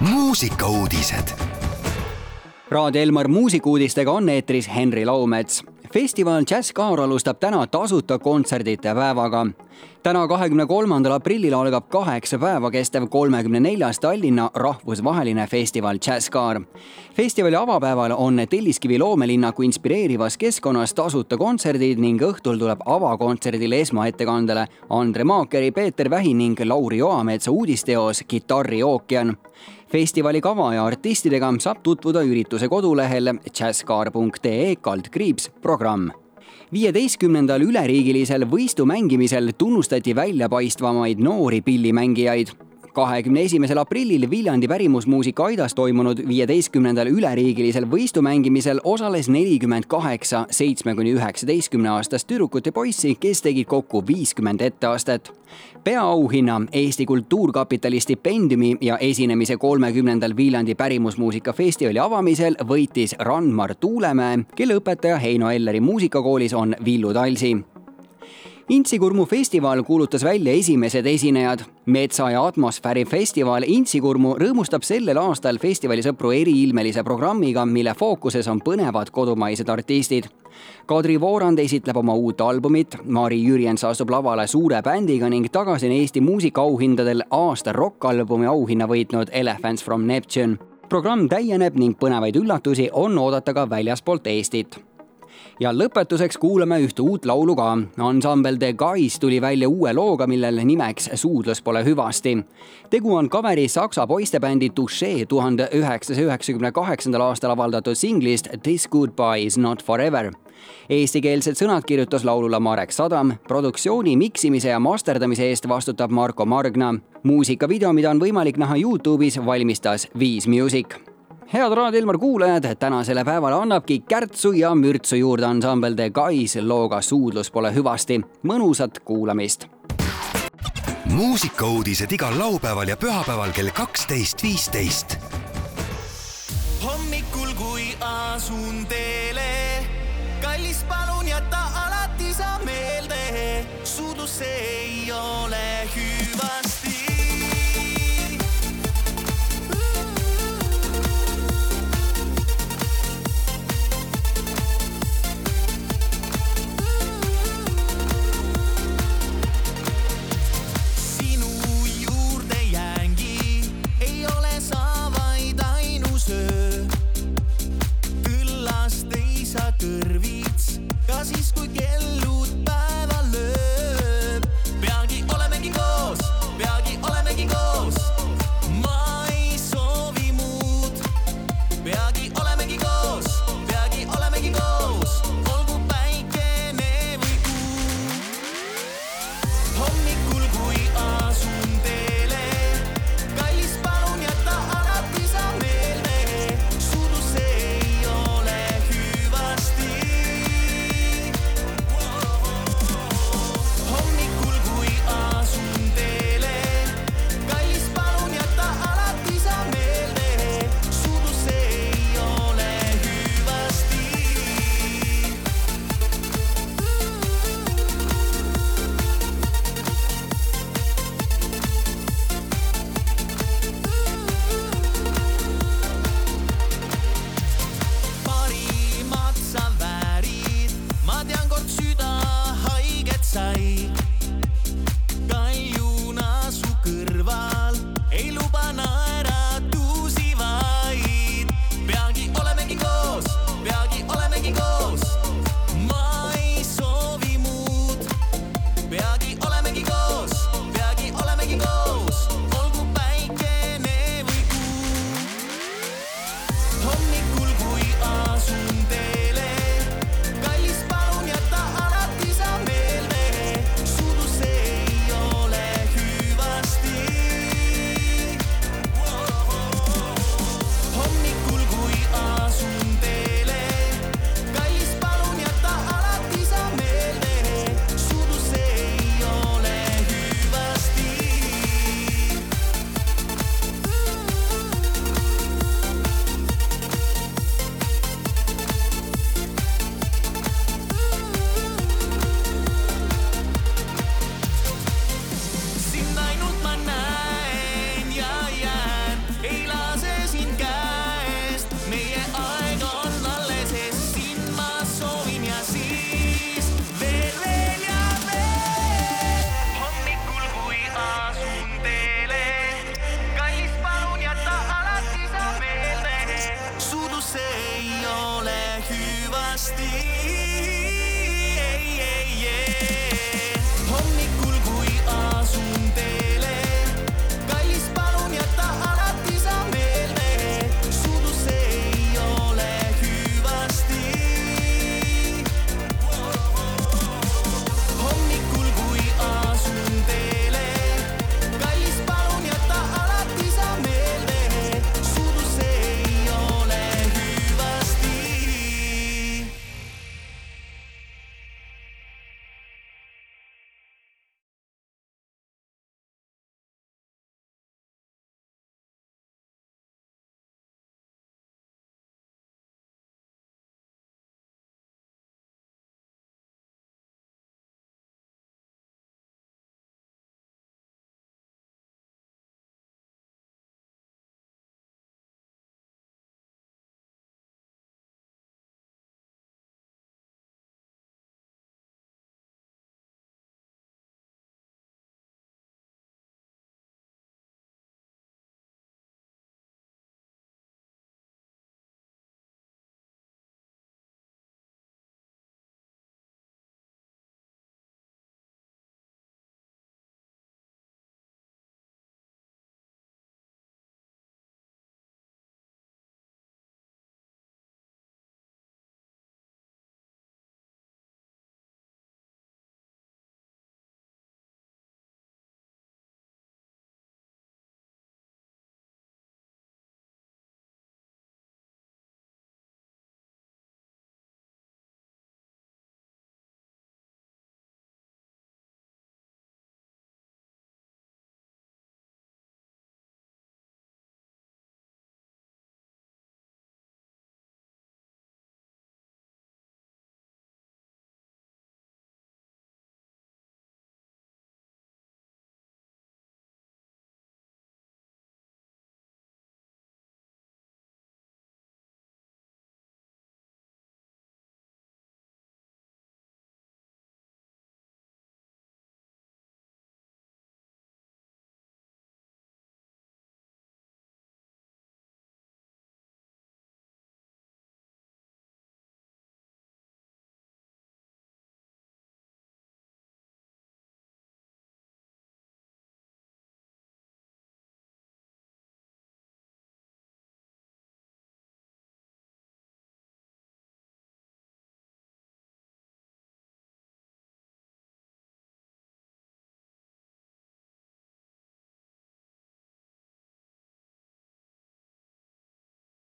muusikauudised. Raadio Elmar muusikuudistega on eetris Henri Laumets. festival Jazz Car alustab täna tasuta kontserdite päevaga. täna, kahekümne kolmandal aprillil algab kaheksa päeva kestev kolmekümne neljas Tallinna rahvusvaheline festival Jazz Car. festivali avapäeval on Telliskivi loomelinnaku inspireerivas keskkonnas tasuta kontserdid ning õhtul tuleb avakontserdile esmaettekandele Andre Maakeri, Peeter Vähi ning Lauri Oametsa uudisteos Kitarri ookean festivali kava ja artistidega saab tutvuda ürituse kodulehel jazzcar.ee kaldkriips programm. viieteistkümnendal üleriigilisel võistu mängimisel tunnustati väljapaistvamaid noori pillimängijaid kahekümne esimesel aprillil Viljandi pärimusmuusika aidas toimunud viieteistkümnendal üleriigilisel võistu mängimisel osales nelikümmend kaheksa seitsme kuni üheksateistkümne aastast tüdrukut ja poissi, kes tegid kokku viiskümmend etteastet. peaauhinna Eesti Kultuurkapitali stipendiumi ja esinemise kolmekümnendal Viljandi pärimusmuusika festivali avamisel võitis Randmar Tuulemäe, kelle õpetaja Heino Elleri muusikakoolis on Villu Talsi Intsikurmu festival kuulutas välja esimesed esinejad. metsa ja atmosfääri festival Intsikurmu rõõmustab sellel aastal festivali sõpru eriilmelise programmiga, mille fookuses on põnevad kodumaised artistid. Kadri Voorand esitleb oma uut albumit, Mari Jürjens astub lavale suure bändiga ning tagasi on Eesti muusikaauhindadel aasta rokkalbumi auhinna võitnud Elephants from Neptune programm täieneb ning põnevaid üllatusi on oodata ka väljaspoolt Eestit ja lõpetuseks kuulame ühte uut laulu ka. ansambel The Guys tuli välja uue looga, millel nimeks Suudlus pole hüvasti. tegu on kaveri saksa poistebändi Touché tuhande üheksasaja üheksakümne kaheksandal aastal avaldatud singlist This goodbye is not forever Eestikeelsed sõnad kirjutas laulule Marek Sadam, produktsiooni, miksimise ja masterdamise eest vastutab Marko Margna. muusikavideo, mida on võimalik näha Youtube'is, valmistas Viis Music head Raadio Ilmar kuulajad, tänasele päevale annabki kärtsu ja mürtsu juurde ansambel The Guys looga Suudlus pole hüvasti. mõnusat kuulamist. muusikauudised igal laupäeval ja pühapäeval kell kaksteist, viisteist. hommikul, kui asun teele, kallis, palun jäta alati sa meelde, suudlus see ei ole